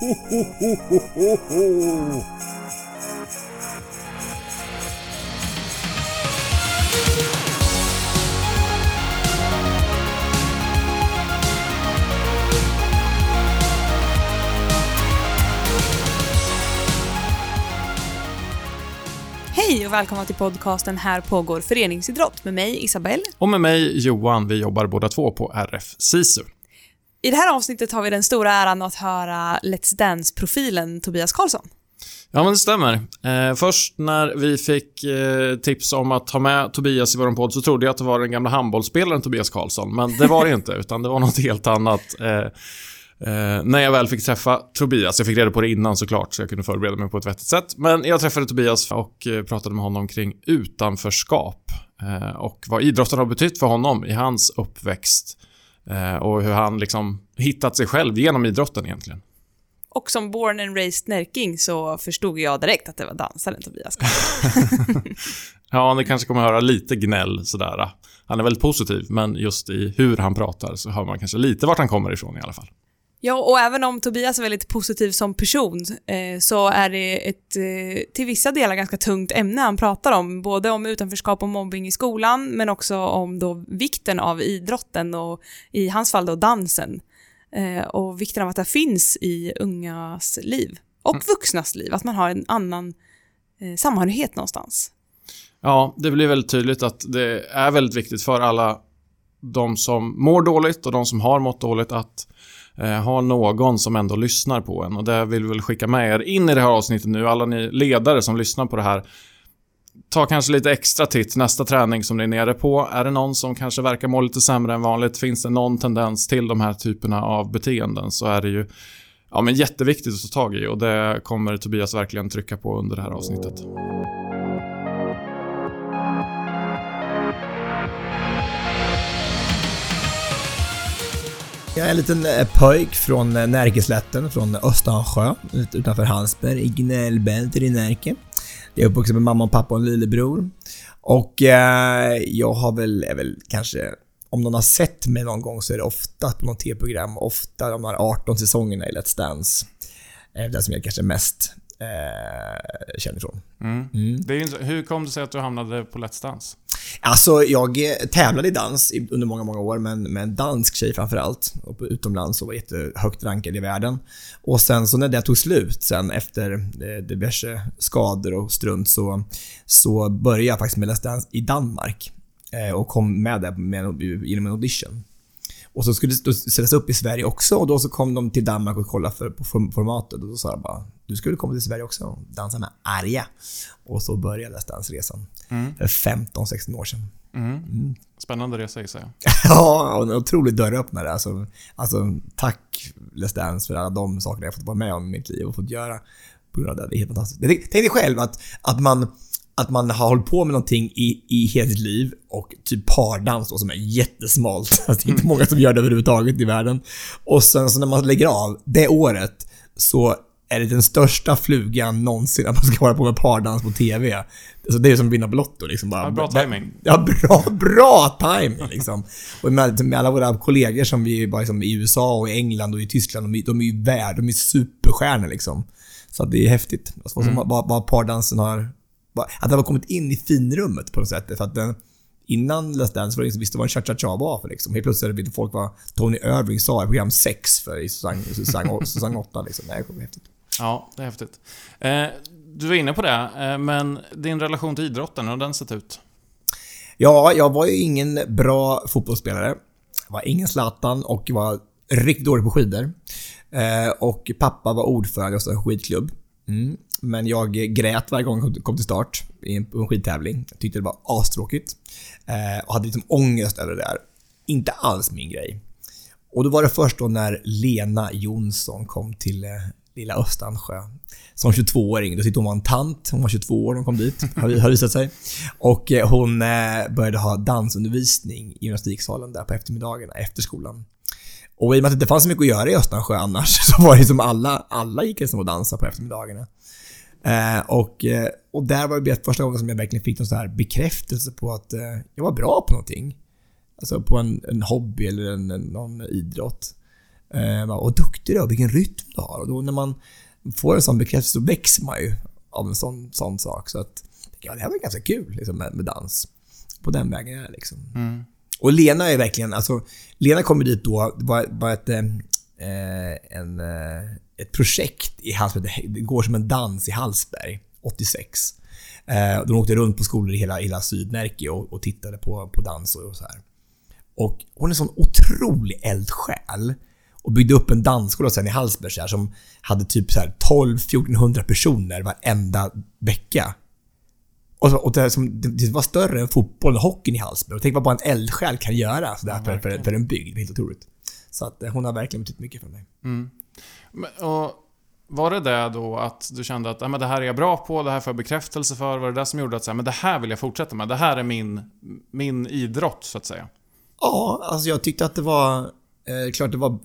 Ho, ho, ho, ho, ho, ho. Hej och välkomna till podcasten Här pågår föreningsidrott med mig Isabelle. Och med mig Johan, vi jobbar båda två på RF SISU. I det här avsnittet har vi den stora äran att höra Let's Dance-profilen Tobias Karlsson. Ja, men det stämmer. Eh, först när vi fick eh, tips om att ha med Tobias i vår podd så trodde jag att det var den gamla handbollsspelaren Tobias Karlsson, men det var det inte, utan det var något helt annat. Eh, eh, när jag väl fick träffa Tobias, jag fick reda på det innan såklart, så jag kunde förbereda mig på ett vettigt sätt. Men jag träffade Tobias och eh, pratade med honom kring utanförskap eh, och vad idrotten har betytt för honom i hans uppväxt eh, och hur han liksom hittat sig själv genom idrotten egentligen. Och som born and raised närking så förstod jag direkt att det var dansaren Tobias. Ja, ni kanske kommer höra lite gnäll sådär. Han är väldigt positiv, men just i hur han pratar så hör man kanske lite vart han kommer ifrån i alla fall. Ja, och även om Tobias är väldigt positiv som person eh, så är det ett eh, till vissa delar ganska tungt ämne han pratar om. Både om utanförskap och mobbing i skolan, men också om då vikten av idrotten och i hans fall då dansen. Eh, och vikten av att det finns i ungas liv. Och Mm. vuxnas liv, att man har en annan eh, samhörighet någonstans. Ja, det blir väldigt tydligt att det är väldigt viktigt för alla de som mår dåligt och de som har mått dåligt att Eh, ha någon som ändå lyssnar på en. Och det vill vi väl skicka med er in i det här avsnittet nu, alla ni ledare som lyssnar på det här. Ta kanske lite extra titt nästa träning som ni är nere på. Är det någon som kanske verkar må lite sämre än vanligt? Finns det någon tendens till de här typerna av beteenden så är det ju ja, men jätteviktigt att ta tag i och det kommer Tobias verkligen trycka på under det här avsnittet. Jag är en liten eh, pojk från eh, Närkeslätten, från Östansjö, ut- utanför Hallsberg, i gnällbältet i Närke. Jag är uppvuxen med mamma och pappa och en lillebror. Och eh, jag har väl, är väl kanske, om någon har sett mig någon gång så är det ofta på något tv-program, ofta de här 18 säsongerna i Let's Dance. Eh, det som jag kanske mest eh, känner ifrån. Mm. Mm. Det är hur kom det sig att du hamnade på Let's Dance? Alltså, jag eh, tävlade i dans under många, många år, men med en dansk tjej framförallt. Och på- utomlands och var jättehögt rankad i världen. Och sen så när det tog slut sen efter eh, diverse skador och strunt så, så började jag faktiskt med Let's Dance i Danmark. Eh, och kom med där med, genom en audition. Och så skulle det sättas upp i Sverige också och då så kom de till Danmark och kollade för, på formatet och då sa jag bara Du skulle komma till Sverige också och dansa med Arja. Och så började Let's Dance-resan. Mm. För 15-16 år sedan. Mm. Spännande resa gissar jag. Ja, och en otrolig dörröppnare. Alltså, alltså, tack Let's Dance för alla de sakerna jag fått vara med om i mitt liv och fått göra på grund av det. Det är helt fantastiskt. Tänk dig själv att, att, man, att man har hållit på med någonting i, i hela sitt liv och typ pardans då, som är jättesmalt. Alltså, det är inte många som gör det överhuvudtaget i världen. Och sen så när man lägger av det året så är det den största flugan någonsin att man ska vara på med pardans på TV. Alltså, det är som att vinna på Lotto liksom. Bara, Ja, bra timing. Ja, bra, bra timing liksom. Och med, med alla våra kollegor som vi bara liksom, i USA och i England och i Tyskland, de, är- de är ju värd, de är superstjärnor liksom. Så det är häftigt. Alltså, Mm. vad, vad, pardansen har... vad- Att den har kommit in i finrummet på något sätt. För att den, innan Let's Dance var det ingen som visste vad en cha-cha-cha var för liksom. Helt plötsligt vet folk vad Tony Irving sa i program 6 för i säsong 8 liksom. Det är häftigt. Ja, det är häftigt. Eh, du var inne på det, eh, men din relation till idrotten, hur har den sett ut? Ja, jag var ju ingen bra fotbollsspelare. Jag var ingen Zlatan och var riktigt dålig på skidor. Eh, och pappa var ordförande i en skidklubb. Mm. Men jag grät varje gång jag kom- till start i en, skidtävling. Jag tyckte det var astråkigt. Eh, och hade liksom ångest över det där. Inte alls min grej. Och då var det först då när Lena Jonsson kom till lilla Östansjö. Som 22-åring. Då tyckte hon var en tant. Hon var 22 år när hon kom dit, har visat sig. Och eh, hon eh, började ha dansundervisning i gymnastiksalen där på eftermiddagarna efter skolan. Och i och med att det inte fanns så mycket att göra i Östansjö annars så var det som alla, alla gick liksom och dansade på eftermiddagarna. Eh, och, eh, och där var det första gången som jag verkligen fick någon så här bekräftelse på att eh, jag var bra på någonting. Alltså på en, en hobby eller en, en, någon idrott. Eh, vad duktig du är vilken rytm du har. Och då när man får en sån bekräftelse så växer man ju av en sån, sån sak. Så att, ja, det här var ganska kul liksom, med, med dans. På den vägen är det liksom. Mm. Och Lena är verkligen, alltså, Lena kommer dit då, det var, var ett, eh, en, eh, ett projekt i Hallsberg, det går som en dans i Hallsberg, 86. Eh, de åkte runt på skolor i hela, hela Sydnärke och, och tittade på, på dans och, och så här. Och hon är en sån otrolig eldsjäl. Och byggde upp en dansskola sen i Hallsberg så här, som hade typ så här 12-1400 personer varenda vecka. Och, så, och det, som, det, var större än fotbollen och hockeyn i Hallsberg. Och tänk vad bara en eldsjäl kan göra så där, för, för, för en bygd. Helt otroligt. Så att eh, hon har verkligen betytt mycket för mig. Mm. Men, och var det det då att du kände att "Ja, men det här är jag bra på, det här får jag bekräftelse för? Var det det som gjorde att så här, men det här vill jag fortsätta med? Det här är min, min idrott, så att säga? Ja, alltså jag tyckte att det var... Eh, klart det var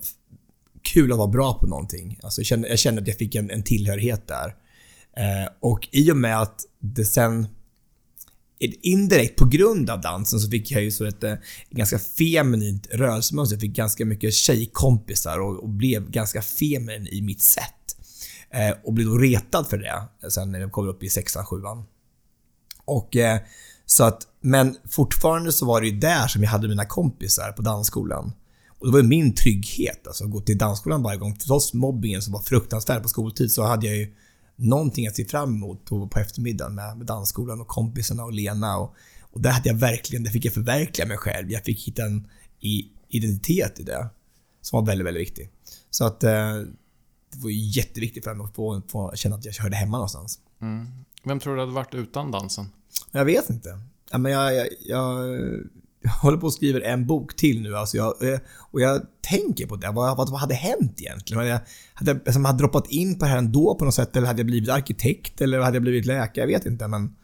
kul att vara bra på någonting. Alltså jag, kände, jag kände att jag fick en, en tillhörighet där. Eh, och i och med att det sen... Eh, indirekt på grund av dansen så fick jag ju så ett ett ganska feminint rörelsemönster. Jag fick ganska mycket tjejkompisar och, och blev ganska feminin i mitt sätt. Eh, och blev då retad för det sen när jag kom upp i sexan, sjuan. Och eh, så att, men fortfarande så var det ju där som jag hade mina kompisar på dansskolan. Och det var ju min trygghet, alltså att gå till dansskolan varje gång. Trots mobbingen som var fruktansvärd på skoltid så hade jag ju någonting att se fram emot på, på eftermiddagen med, med dansskolan och kompisarna och Lena. Och, och där hade jag verkligen, där fick jag förverkliga mig själv. Jag fick hitta en i, identitet i det. Som var väldigt, väldigt viktig. Så att eh, det var ju jätteviktigt för mig att få, få känna att jag hörde hemma någonstans. Mm. Vem tror du hade varit utan dansen? Jag vet inte. Ja, men jag, jag, jag, jag håller på och skriver en bok till nu. Alltså jag, eh, och jag tänker på det. Vad, vad, vad hade hänt egentligen? Hade jag, hade jag hade droppat in på det här ändå på något sätt? Eller hade jag blivit arkitekt? Eller hade jag blivit läkare? Jag vet inte. Men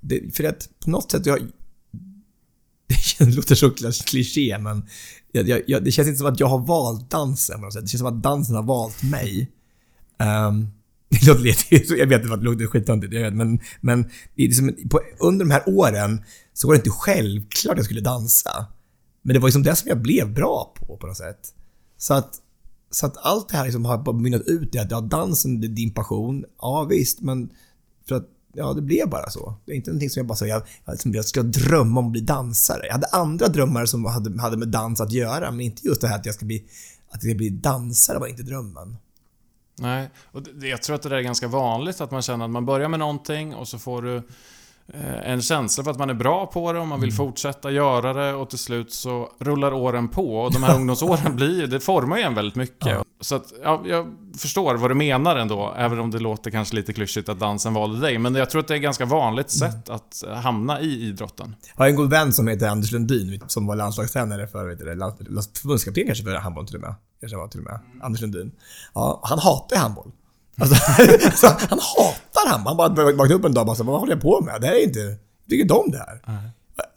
det, för att på något sätt... Jag, det låter så kliché, men jag, jag, jag, det känns inte som att jag har valt dansen på något sätt. Det känns som att dansen har valt mig. Um, det låter lite, jag vet att det låter skittöntigt, men, men det är liksom, på, under de här åren så var det inte självklart att jag skulle dansa. Men det var liksom det som jag blev bra på, på något sätt. Så att, så att allt det här liksom har mynnat ut i att ja, dansen är din passion. Ja visst, men för att ja, det blev bara så. Det är inte någonting som jag bara sa, jag, jag, som jag ska drömma om att bli dansare. Jag hade andra drömmar som hade, hade med dans att göra, men inte just det här att jag ska bli, att jag ska bli dansare var inte drömmen. Nej, och det, jag tror att det där är ganska vanligt att man känner att man börjar med någonting och så får du en känsla för att man är bra på det och man vill fortsätta göra det och till slut så rullar åren på och de här ungdomsåren blir det formar ju en väldigt mycket. Så att, ja, jag förstår vad du menar ändå, även om det låter kanske lite klyschigt att dansen valde dig. Men jag tror att det är ett ganska vanligt sätt att eh, hamna i idrotten. Jag har en god vän som heter Anders Lundin, som var landslagstränare för, land- förbundskapten kanske för handboll till och med. Kanske var till och med. Anders Lundin. Ja, han hatar handboll. Alltså, han hatar handboll. Han bara vaknade upp en dag och bara så, vad håller jag på med? Det här är inte... Jag tycker inte om det här.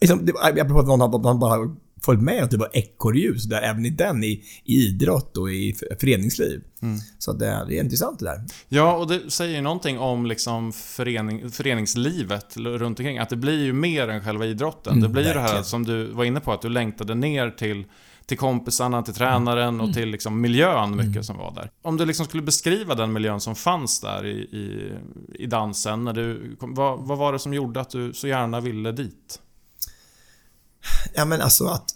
Liksom, det, jag apropå att någon har, någon bara följt med och typ var ekorrljus där, även i den, i, i idrott och i föreningsliv. Så att det, det är intressant det där. Ja, och det säger ju någonting om liksom förening, föreningslivet runt omkring. Att det blir ju mer än själva idrotten. Mm, det blir ju det här som du var inne på, att du längtade ner till, till kompisarna, till tränaren Mm. och till liksom miljön mycket som var där. Om du liksom skulle beskriva den miljön som fanns där i, i, i dansen, när du vad, vad var det som gjorde att du så gärna ville dit? Ja men alltså att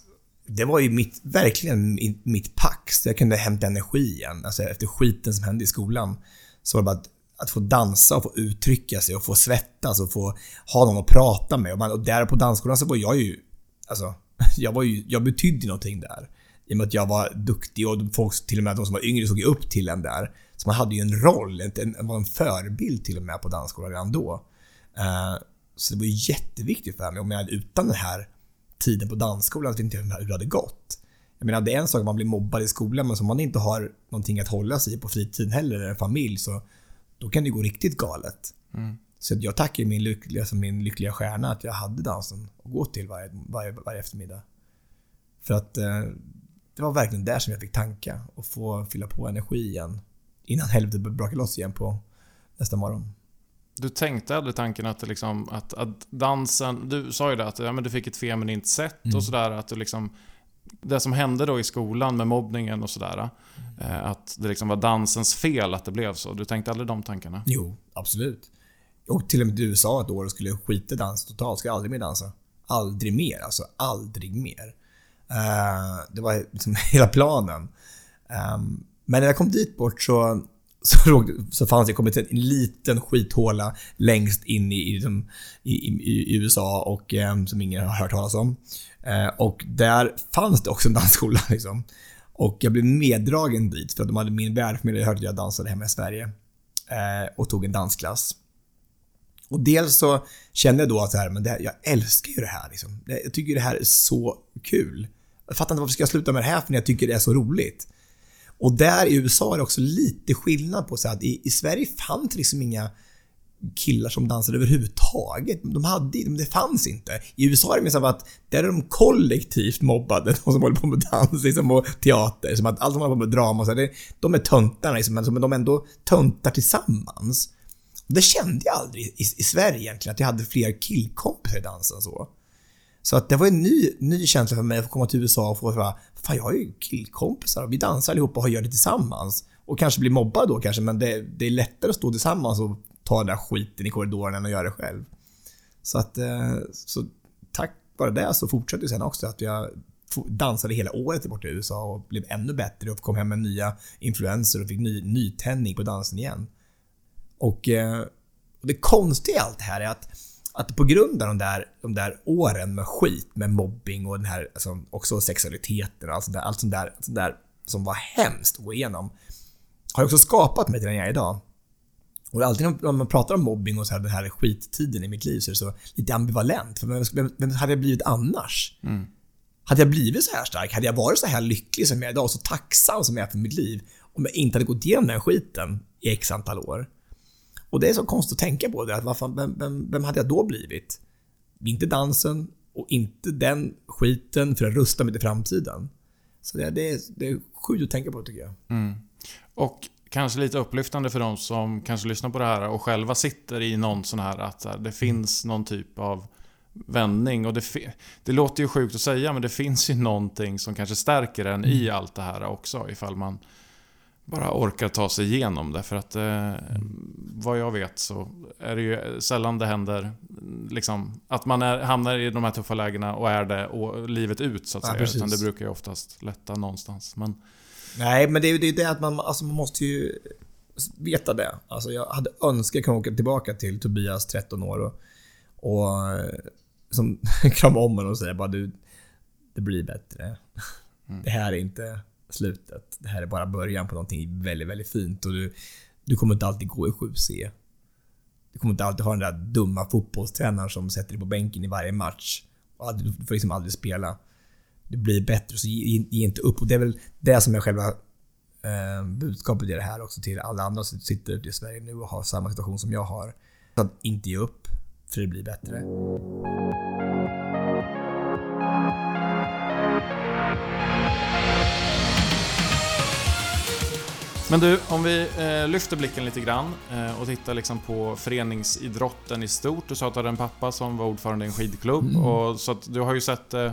det var ju mitt, verkligen mitt, mitt pax. Jag kunde hämta energi igen. Alltså efter skiten som hände i skolan. Så var det bara att, att få dansa och få uttrycka sig och få svettas och få ha någon att prata med. Och, man, och där på dansskolan så var jag ju... Alltså, jag var ju... Jag betydde någonting där. I och med att jag var duktig och folk, till och med de som var yngre, såg upp till en där. Så man hade ju en roll, en, en, var en förebild till och med på dansskolan redan då. Eh, så det var ju jätteviktigt för mig. Om jag hade utan den här tiden på dansskolan så vet inte hur det hade gått. Jag menar, det är en sak att man blir mobbad i skolan, men som man inte har någonting att hålla sig i på fritiden heller, eller en familj, så då kan det gå riktigt galet. Mm. Så jag tackar min lyckliga, alltså min lyckliga stjärna att jag hade dansen att gå till varje, varje, varje eftermiddag. För att eh, det var verkligen där som jag fick tanka och få fylla på energi igen. Innan helvetet brakade loss igen på nästa morgon. Du tänkte aldrig tanken att, liksom, att, att dansen, du sa ju det att ja, men du fick ett feminint sätt Mm. och sådär, att du liksom det som hände då i skolan med mobbningen och sådär. Eh, att det liksom var dansens fel att det blev så. Du tänkte aldrig de tankarna? Jo, absolut. Och till och med till USA ett år och skulle skita i dans totalt. Ska aldrig mer dansa. Aldrig mer. Alltså aldrig mer. Uh, det var liksom hela planen. Um, men när jag kom dit bort så, så, så fanns det kommit en liten skithåla längst in i, i, liksom, i, i USA och um, som ingen har hört talas om. Uh, och där fanns det också en dansskola. Liksom. Och jag blev meddragen dit för att de hade min värdfamilj hörde att jag dansade hemma i Sverige. Uh, och tog en dansklass. Och dels så kände jag då att så här, men det här, jag älskar ju det här. Liksom. Jag tycker det här är så kul. Jag fattar inte varför ska jag sluta med det här för när jag tycker det är så roligt. Och där i USA är det också lite skillnad på så att i, i Sverige fanns det liksom inga killar som dansade överhuvudtaget. De hade det fanns inte. I USA är det mer som att där är de kollektivt mobbade, de som håller på med dans liksom, och teater. Som att allt som håller på med drama och så, det, de är töntarna liksom, men de är ändå töntar tillsammans. Det kände jag aldrig i, i Sverige egentligen, att jag hade fler killkompisar i dansen så. Så att det var en ny, ny känsla för mig att få komma till USA och få höra Fan, jag har ju killkompisar och vi dansar allihopa och gör det tillsammans. Och kanske blir mobbad då kanske, men det, det är lättare att stå tillsammans och ta den där skiten i korridoren än att göra det själv. Så att, eh, så tack vare det så fortsatte det sen också att jag dansade hela året borta i USA och blev ännu bättre och kom hem med nya influenser och fick ny, nytändning på dansen igen. Och, eh, och det konstiga i allt det här är att, att på grund av de där, de där åren med skit, med mobbing och den här, alltså, också sexualiteten och allt sånt där, allt sånt där, sånt där som var hemskt att gå igenom, har också skapat mig till den jag är idag. Och alltid när man pratar om mobbing och så här, den här skittiden i mitt liv så är det så lite ambivalent. För vem, vem hade jag blivit annars? Mm. Hade jag blivit så här stark? Hade jag varit så här lycklig som jag är idag? Så tacksam som jag är för mitt liv? Om jag inte hade gått igenom den skiten i x antal år? Och det är så konstigt att tänka på det. Att varför, vem, vem, vem hade jag då blivit? Inte dansen och inte den skiten för att rusta mig till framtiden. Så det, det, är, det är sjukt att tänka på tycker jag. Mm. Och kanske lite upplyftande för de som kanske lyssnar på det här och själva sitter i någon sån här att det finns någon typ av vändning. Och det, det låter ju sjukt att säga men det finns ju någonting som kanske stärker en mm. i allt det här också ifall man bara orkar ta sig igenom det. För att eh, vad jag vet så är det ju sällan det händer liksom, att man är, hamnar i de här tuffa lägena och är det och livet ut så att ja, säga. Utan det brukar ju oftast lätta någonstans. Men... Nej, men det är ju det, det att man, alltså man måste ju veta det. Alltså jag hade önskat kunna åka tillbaka till Tobias, 13 år och, och eh, som krama om honom och säga bara du, det blir bättre. Mm. Det här är inte slutet. Det här är bara början på någonting väldigt, väldigt fint och du, du kommer inte alltid gå i 7C. Du kommer inte alltid ha den där dumma fotbollstränaren som sätter dig på bänken i varje match. och Du får liksom aldrig spela. Du blir bättre, så ge, ge inte upp. Och det är väl det som är själva eh, budskapet i det här också till alla andra som sitter ute i Sverige nu och har samma situation som jag har. Att inte ge upp, för det blir bättre. Men du, om vi eh, lyfter blicken lite grann eh, och tittar liksom på föreningsidrotten i stort. Du sa att du hade en pappa som var ordförande i en skidklubb. Mm. Och, så att du har ju sett eh,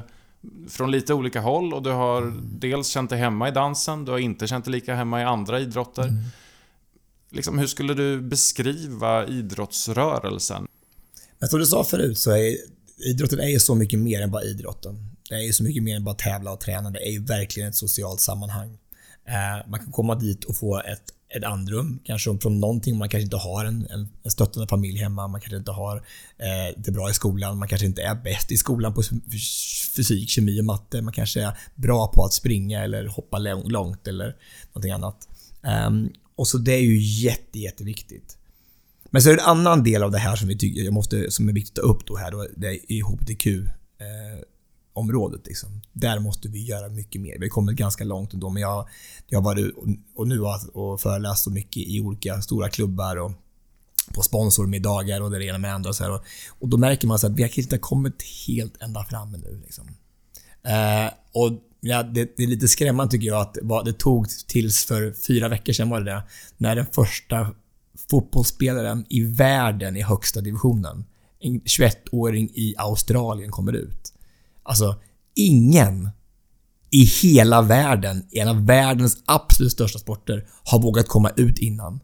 från lite olika håll och du har mm. dels känt dig hemma i dansen, du har inte känt dig lika hemma i andra idrotter. Mm. Liksom, hur skulle du beskriva idrottsrörelsen? Men som du sa förut så är idrotten är ju så mycket mer än bara idrotten. Det är ju så mycket mer än bara tävla och träna. Det är ju verkligen ett socialt sammanhang. Eh, man kan komma dit och få ett, ett andrum, kanske från någonting. Man kanske inte har en, en, en stöttande familj hemma, man kanske inte har eh, det bra i skolan, man kanske inte är bäst i skolan på fysik, kemi och matte. Man kanske är bra på att springa eller hoppa långt eller någonting annat. Um, och så det är ju jätte, jätteviktigt. Men så är det en annan del av det här som, vi tycker, jag måste, som är viktigt att ta upp då här. Då, det är HBTQ. Området. Liksom. Där måste vi göra mycket mer. Vi har kommit ganska långt ändå, men jag, jag har varit och nu har och föreläst så mycket i olika stora klubbar och på sponsormiddagar och det ena med det andra. Och, så här, och, och då märker man så att vi har inte kommit helt ända fram nu. Liksom. Eh, och ja, det, det, är lite skrämmande tycker jag att vad det tog tills för fyra veckor sedan var det det, när den första fotbollsspelaren i världen i högsta divisionen, en 21-åring i Australien kommer ut. Alltså, ingen i hela världen, i en av världens absolut största sporter, har vågat komma ut innan.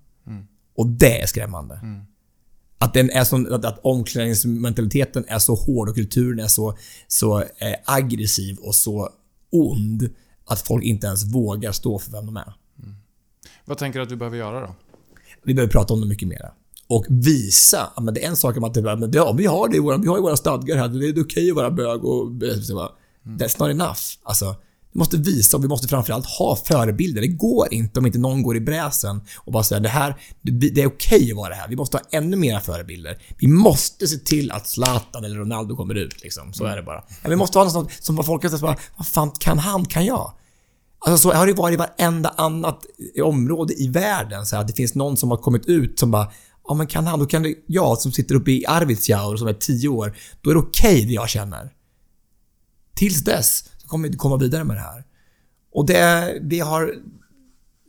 Och det är skrämmande. Att, den är så, att, att omklädningsmentaliteten är så hård och kulturen är så, så eh, aggressiv och så ond att folk inte ens vågar stå för vem de är. Vad tänker du att vi behöver göra då? Vi behöver prata om det mycket mer. Och visa. Men det är en sak om att det, men ja, vi har det i våra, vi har ju våra stadgar här. Det är okej att vara bög och... Så bara, That's not enough. Alltså, vi måste visa och vi måste framförallt ha förebilder. Det går inte om inte någon går i bräsen och bara säger det här, det, är okej att vara det här. Vi måste ha ännu mera förebilder. Vi måste se till att Zlatan eller Ronaldo kommer ut. Liksom. Så är det bara. Ja, vi måste ha något som folk kan säga vad fan kan han, kan jag? Alltså så har det varit i varenda annat område i världen. Så att det finns någon som har kommit ut som bara Ja men kan han, då kan det, jag som sitter uppe i Arvidsjaur som är 10 år, då är det okej okay det jag känner. Tills dess så kommer vi komma vidare med det här. Och det, vi har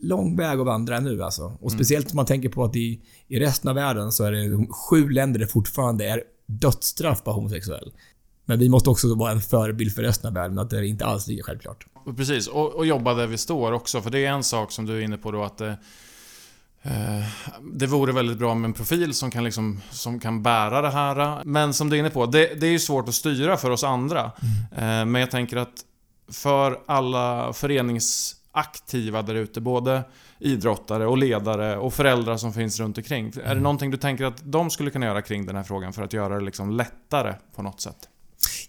lång väg att vandra nu alltså. Och speciellt om man tänker på att i, i resten av världen så är det sju länder där det fortfarande är dödsstraff på homosexuell. Men vi måste också vara en förebild för resten av världen, att det är inte alls lika självklart. Precis, och, och jobba där vi står också. För det är en sak som du är inne på då att det, eh, det vore väldigt bra med en profil som kan, liksom, som kan bära det här. Men som du är inne på, det, det är ju svårt att styra för oss andra. Mm. Eh, men jag tänker att för alla föreningsaktiva där ute, både idrottare och ledare och föräldrar som finns runt omkring. Mm. Är det någonting du tänker att de skulle kunna göra kring den här frågan för att göra det liksom lättare på något sätt?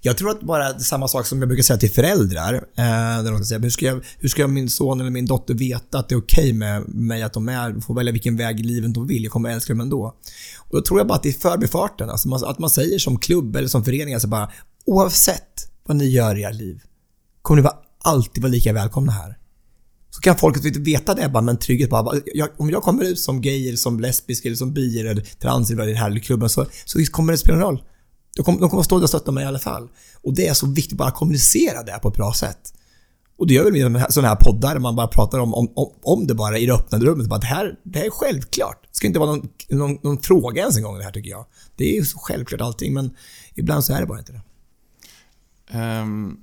Jag tror att bara samma sak som jag brukar säga till föräldrar. Eh, de säger, hur, ska jag, hur ska min son eller min dotter veta att det är okej okay med mig att de är, får välja vilken väg i livet de vill. Jag kommer älska dem ändå. Och då tror jag bara att det är förbifarten. Alltså man, att man säger som klubb eller som förening, alltså bara oavsett vad ni gör i era liv, kommer ni alltid vara lika välkomna här. Så kan folk veta det bara men trygghet. Bara, jag, om jag kommer ut som gay, eller som lesbisk, eller som bi eller trans i den här klubben så, så kommer det spela roll. De kommer, de kommer stå där och stötta mig i alla fall. Och det är så viktigt bara att kommunicera det på ett bra sätt. Och det gör väl med sådana här poddar där man bara pratar om, om, om det bara i det öppna rummet. Bara, det, här, det här är självklart. Det ska inte vara någon, någon, någon fråga ens en gång det här tycker jag. Det är ju så självklart allting men ibland så är det bara inte det. Um,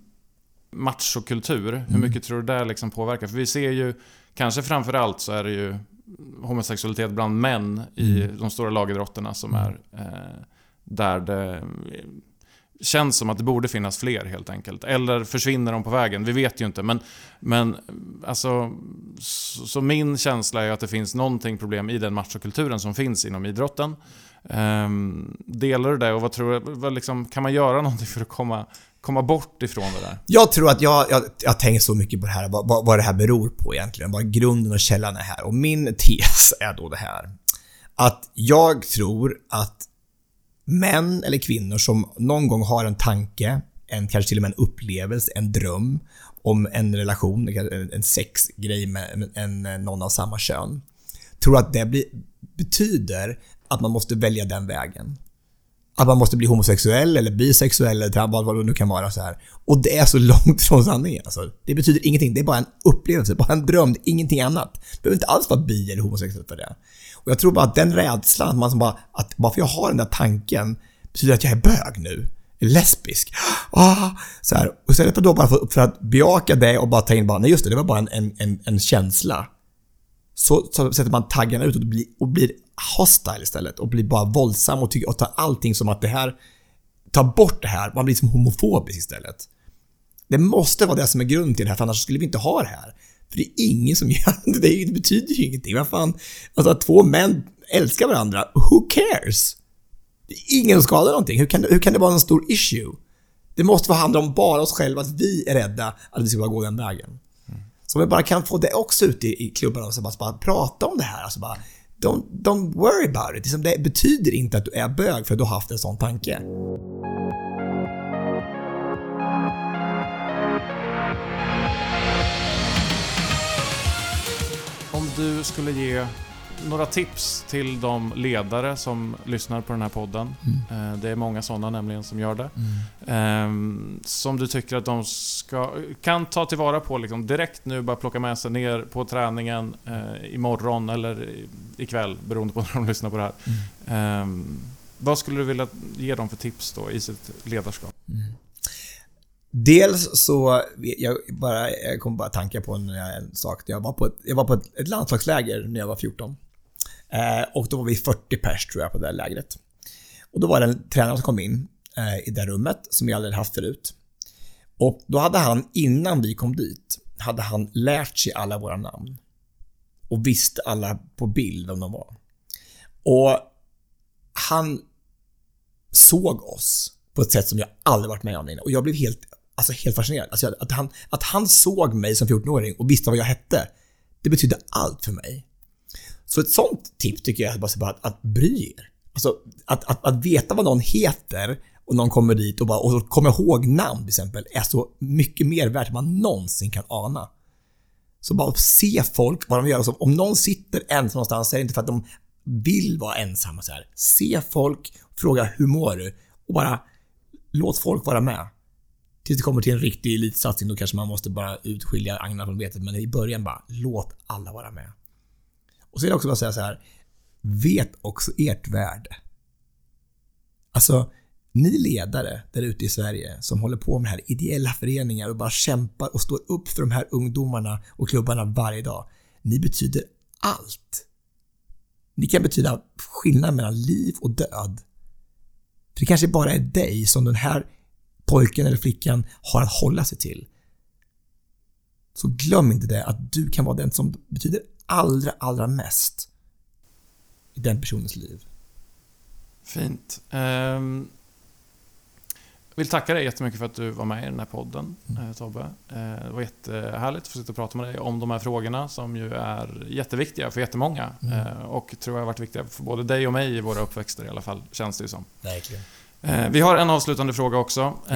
machokultur, mm. hur mycket tror du det liksom påverkar? För vi ser ju, kanske framförallt så är det ju homosexualitet bland män i mm. de stora lagidrotterna som mm. är eh, där det eh, känns som att det borde finnas fler helt enkelt. Eller försvinner de på vägen? Vi vet ju inte. Men, men alltså, så, så min känsla är att det finns någonting problem i den machokulturen som finns inom idrotten. Um, delar du det och vad tror du, vad liksom, kan man göra någonting för att komma, komma bort ifrån det där? Jag tror att jag, jag, jag tänker så mycket på det här, vad, vad det här beror på egentligen. Vad grunden och källan är här. Och min tes är då det här. Att jag tror att män eller kvinnor som någon gång har en tanke, en, kanske till och med en upplevelse, en dröm om en relation, en sexgrej med en, någon av samma kön. Tror att det blir, betyder att man måste välja den vägen. Att man måste bli homosexuell eller bisexuell eller vad, vad det nu kan vara så här. Och det är så långt från sanningen. Alltså. Det betyder ingenting. Det är bara en upplevelse, bara en dröm, ingenting annat. Det behöver inte alls vara bi eller homosexuell för det. Och jag tror bara att den rädslan, att man som bara, att bara för jag har den där tanken, betyder att jag är bög nu. Lesbisk. Ah, så här. Och istället för då bara för, för, att bejaka det och bara ta in bara, nej just det, det var bara en, en, en känsla. Så, så sätter man taggarna ut och blir, och blir hostile istället och blir bara våldsam och, tycker, och tar allting som att det här, tar bort det här, man blir som homofobisk istället. Det måste vara det som är grunden till det här, för annars skulle vi inte ha det här. För det är ingen som gör det. Det betyder ju ingenting. Vad fan? Alltså att två män älskar varandra, who cares? Det är ingen som skadar någonting. Hur kan, det, hur kan det vara en stor issue? Det måste handla om bara oss själva, att vi är rädda att vi ska bara gå den vägen. Mm. Så om vi bara kan få det också ute i, i klubbarna och så bara, bara prata om det här. Alltså bara, don't, don't worry about it. Liksom det betyder inte att du är bög för att du har haft en sån tanke. Om du skulle ge några tips till de ledare som lyssnar på den här podden. Mm. Eh, det är många sådana nämligen som gör det. Mm. Ehm, som du tycker att de ska, kan ta tillvara på liksom direkt nu, bara plocka med sig ner på träningen eh, imorgon eller ikväll, beroende på när de lyssnar på det här. Mm. Ehm, vad skulle du vilja ge dem för tips då i sitt ledarskap? Mm Dels så, jag, bara, jag kom bara tanka på en, en sak. Jag var på, ett, jag var på ett, ett landslagsläger när jag var 14. Eh, och då var vi 40 pers tror jag på det där lägret. Och då var det en tränare som kom in eh, i det rummet som jag aldrig haft förut. Och då hade han, innan vi kom dit, hade han lärt sig alla våra namn. Och visste alla på bild vem de var. Och han såg oss på ett sätt som jag aldrig varit med om innan. Och jag blev helt, alltså helt fascinerad. Alltså att, han, att han såg mig som 14-åring och visste vad jag hette, det betydde allt för mig. Så ett sånt tips tycker jag är bara att, att bry er. Alltså att, att, att veta vad någon heter och någon kommer dit och bara och kommer ihåg namn till exempel är så mycket mer värt än man någonsin kan ana. Så bara se folk, vad de gör. Alltså, om någon sitter ensam någonstans så är det inte för att de vill vara ensamma så här. Se folk, fråga hur mår du? Och bara låt folk vara med. Tills det kommer till en riktig elitsatsning, då kanske man måste bara utskilja agnarna från vetet. Men i början bara, låt alla vara med. Och så vill jag också bara säga så här. Vet också ert värde. Alltså, ni ledare där ute i Sverige som håller på med här ideella föreningar och bara kämpar och står upp för de här ungdomarna och klubbarna varje dag. Ni betyder allt. Ni kan betyda skillnad mellan liv och död. För det kanske bara är dig som den här pojken eller flickan har att hålla sig till. Så glöm inte det, att du kan vara den som betyder allra, allra mest i den personens liv. Fint. Um, vill tacka dig jättemycket för att du var med i den här podden, mm. Tobbe. Eh, det var jättehärligt att få sitta och prata med dig om de här frågorna som ju är jätteviktiga för jättemånga. Mm. Eh, och tror jag har varit viktiga för både dig och mig i våra uppväxter i alla fall, känns det ju som. Verkligen. Vi har en avslutande fråga också. Ja.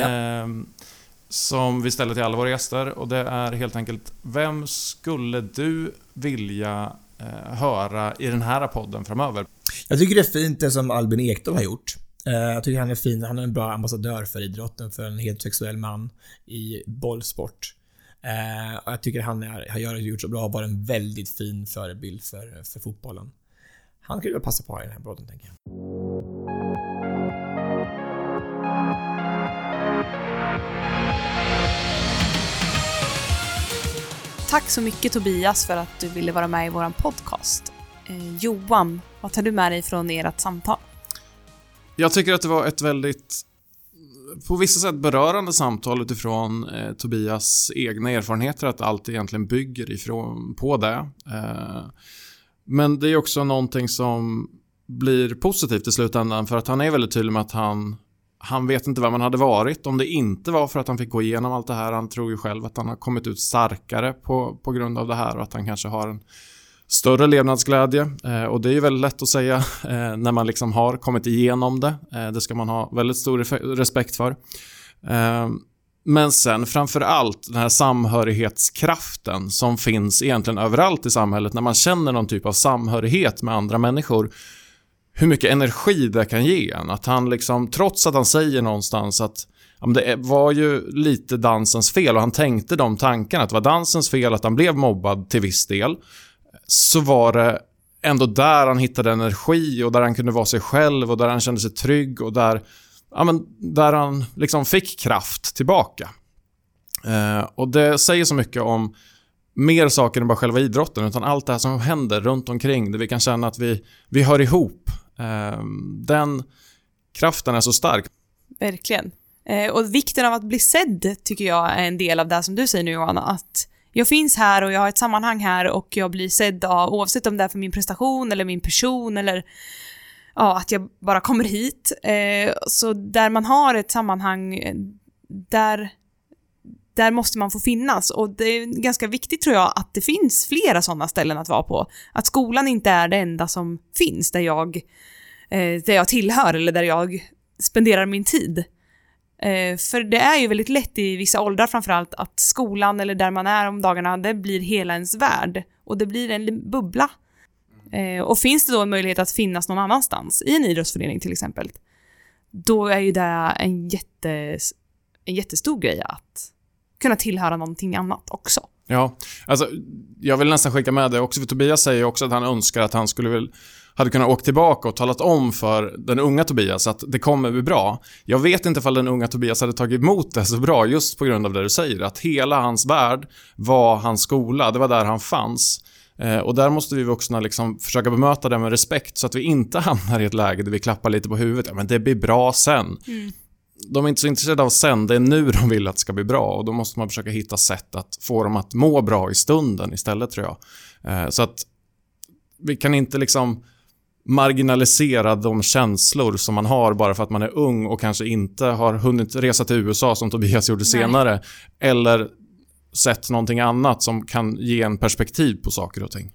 Som vi ställer till alla våra gäster och det är helt enkelt Vem skulle du vilja eh, höra i den här podden framöver? Jag tycker det är fint det som Albin Ekdal har gjort. Eh, jag tycker han är fin. Han är en bra ambassadör för idrotten, för en heterosexuell man i bollsport. Eh, och jag tycker han är, har gjort så bra och varit en väldigt fin förebild för, för fotbollen. Han skulle väl passa på i den här podden, tänker jag. Tack så mycket Tobias för att du ville vara med i vår podcast. Eh, Johan, vad tar du med dig från ert samtal? Jag tycker att det var ett väldigt på vissa sätt berörande samtal utifrån eh, Tobias egna erfarenheter, att allt egentligen bygger ifrån, på det. Eh, men det är också någonting som blir positivt i slutändan för att han är väldigt tydlig med att han han vet inte vem han hade varit om det inte var för att han fick gå igenom allt det här. Han tror ju själv att han har kommit ut starkare på, på grund av det här och att han kanske har en större levnadsglädje. Eh, och det är ju väldigt lätt att säga eh, när man liksom har kommit igenom det. Eh, det ska man ha väldigt stor respekt för. Eh, men sen framför allt den här samhörighetskraften som finns egentligen överallt i samhället när man känner någon typ av samhörighet med andra människor. Hur mycket energi det kan ge en. Att han liksom, trots att han säger någonstans att ja, det var ju lite dansens fel och han tänkte de tankarna att det var dansens fel att han blev mobbad till viss del så var det ändå där han hittade energi och där han kunde vara sig själv och där han kände sig trygg och där, ja, men, där han liksom fick kraft tillbaka. Eh, och det säger så mycket om mer saker än bara själva idrotten, utan allt det här som händer runt omkring, där vi kan känna att vi, vi hör ihop. Eh, den kraften är så stark. Verkligen. Eh, och vikten av att bli sedd tycker jag är en del av det som du säger nu Johanna, att jag finns här och jag har ett sammanhang här och jag blir sedd av, oavsett om det är för min prestation eller min person eller ja, att jag bara kommer hit. Eh, så där man har ett sammanhang, eh, där, där måste man få finnas. Och det är ganska viktigt tror jag att det finns flera sådana ställen att vara på. Att skolan inte är det enda som finns där jag, eh, där jag tillhör eller där jag spenderar min tid. Eh, för det är ju väldigt lätt i vissa åldrar framförallt att skolan eller där man är om dagarna, det blir hela ens värld. Och det blir en bubbla. Eh, och finns det då en möjlighet att finnas någon annanstans, i en idrottsförening till exempel, då är ju det en, jätte, en jättestor grej att kunna tillhöra någonting annat också. Ja, alltså jag vill nästan skicka med det också, för Tobias säger också att han önskar att han skulle väl hade kunnat åka tillbaka och talat om för den unga Tobias att det kommer bli bra. Jag vet inte ifall den unga Tobias hade tagit emot det så bra just på grund av det du säger. Att hela hans värld var hans skola, det var där han fanns. Eh, och där måste vi vuxna liksom försöka bemöta det med respekt så att vi inte hamnar i ett läge där vi klappar lite på huvudet. Ja, men det blir bra sen. Mm. De är inte så intresserade av sen, det är nu de vill att det ska bli bra och då måste man försöka hitta sätt att få dem att må bra i stunden istället tror jag. Eh, så att vi kan inte liksom marginalisera de känslor som man har bara för att man är ung och kanske inte har hunnit resa till USA som Tobias gjorde senare. Nej. Eller sett någonting annat som kan ge en perspektiv på saker och ting.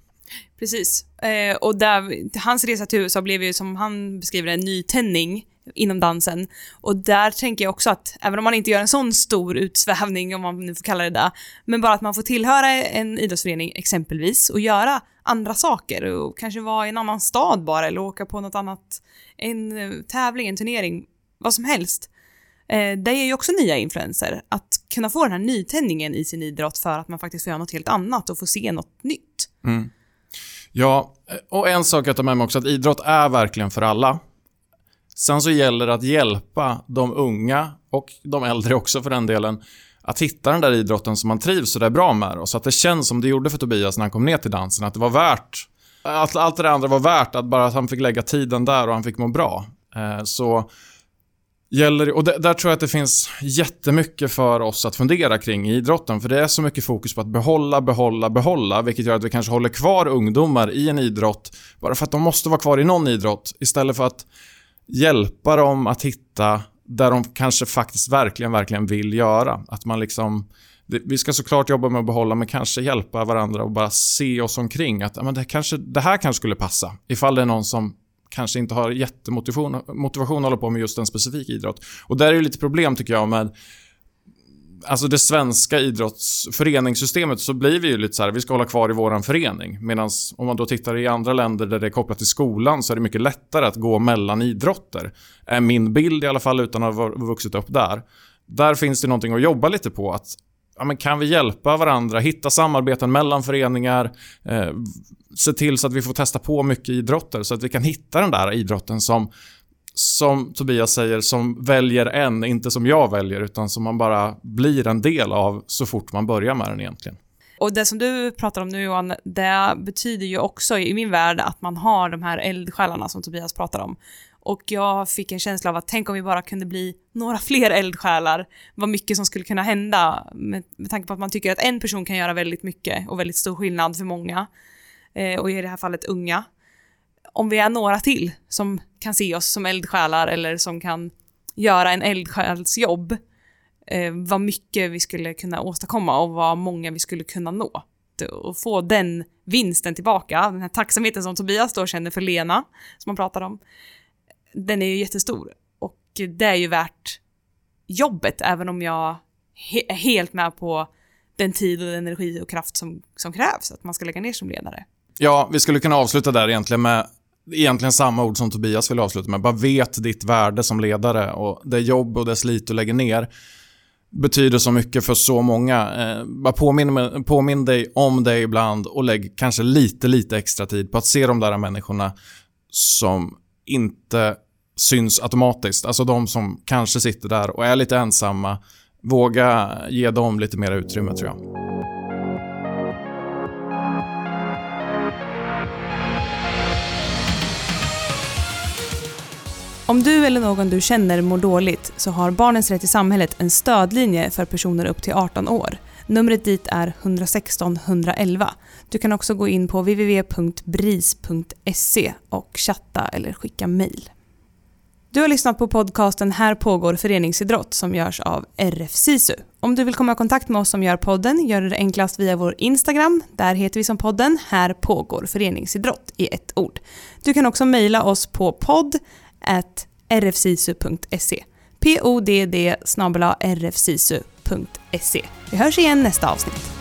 Precis. Eh, och där, hans resa till USA blev ju som han beskriver en nytändning inom dansen. Och där tänker jag också att, även om man inte gör en sån stor utsvävning, om man nu får kalla det det, men bara att man får tillhöra en idrottsförening exempelvis och göra andra saker och kanske vara i en annan stad bara eller åka på något annat, en eh, tävling, en turnering, vad som helst. Eh, det ger ju också nya influenser. Att kunna få den här nytändningen i sin idrott för att man faktiskt får göra något helt annat och få se något nytt. Mm. Ja, och en sak jag tar med mig också, att idrott är verkligen för alla. Sen så gäller det att hjälpa de unga och de äldre också för den delen att hitta den där idrotten som man trivs så där bra med. Och så att det känns som det gjorde för Tobias när han kom ner till dansen, att det var värt att allt det andra var värt att bara att han fick lägga tiden där och han fick må bra. Eh, så gäller, och där tror jag att det finns jättemycket för oss att fundera kring i idrotten. För det är så mycket fokus på att behålla, behålla, behålla. Vilket gör att vi kanske håller kvar ungdomar i en idrott bara för att de måste vara kvar i någon idrott. Istället för att hjälpa dem att hitta där de kanske faktiskt verkligen, verkligen vill göra. Att man liksom... Vi ska såklart jobba med att behålla, men kanske hjälpa varandra och bara se oss omkring. Att men det, kanske, det här kanske skulle passa. Ifall det är någon som kanske inte har jättemotivation motivation att hålla på med just en specifik idrott. Och där är det lite problem tycker jag med alltså det svenska idrottsföreningssystemet så blir vi ju lite så här, vi ska hålla kvar i våran förening. Medan om man då tittar i andra länder där det är kopplat till skolan så är det mycket lättare att gå mellan idrotter. Är min bild i alla fall utan att ha vuxit upp där. Där finns det någonting att jobba lite på. att ja, men Kan vi hjälpa varandra, hitta samarbeten mellan föreningar, eh, se till så att vi får testa på mycket idrotter så att vi kan hitta den där idrotten som som Tobias säger, som väljer en, inte som jag väljer, utan som man bara blir en del av så fort man börjar med den egentligen. Och det som du pratar om nu Johan, det betyder ju också i min värld att man har de här eldsjälarna som Tobias pratar om. Och jag fick en känsla av att tänk om vi bara kunde bli några fler eldsjälar, vad mycket som skulle kunna hända med, med tanke på att man tycker att en person kan göra väldigt mycket och väldigt stor skillnad för många. Eh, och i det här fallet unga om vi är några till som kan se oss som eldsjälar eller som kan göra en eldsjälsjobb, eh, vad mycket vi skulle kunna åstadkomma och vad många vi skulle kunna nå. Och få den vinsten tillbaka, den här tacksamheten som Tobias då känner för Lena, som han pratar om, den är ju jättestor. Och det är ju värt jobbet, även om jag är helt med på den tid och den energi och kraft som, som krävs att man ska lägga ner som ledare. Ja, vi skulle kunna avsluta där egentligen med egentligen samma ord som Tobias vill avsluta med. Bara vet ditt värde som ledare och det jobb och det slit du lägger ner betyder så mycket för så många. Eh, bara påminn, påminn dig om det ibland och lägg kanske lite, lite extra tid på att se de där människorna som inte syns automatiskt. Alltså de som kanske sitter där och är lite ensamma. Våga ge dem lite mer utrymme tror jag. Om du eller någon du känner mår dåligt så har Barnens Rätt i Samhället en stödlinje för personer upp till 18 år. Numret dit är 116 111. Du kan också gå in på www.bris.se och chatta eller skicka mejl. Du har lyssnat på podcasten Här pågår föreningsidrott som görs av RF SISU. Om du vill komma i kontakt med oss som gör podden gör du det enklast via vår Instagram. Där heter vi som podden Här pågår föreningsidrott i ett ord. Du kan också mejla oss på podd at rfsisu.se. Podd rfsisu.se. Vi hörs igen nästa avsnitt.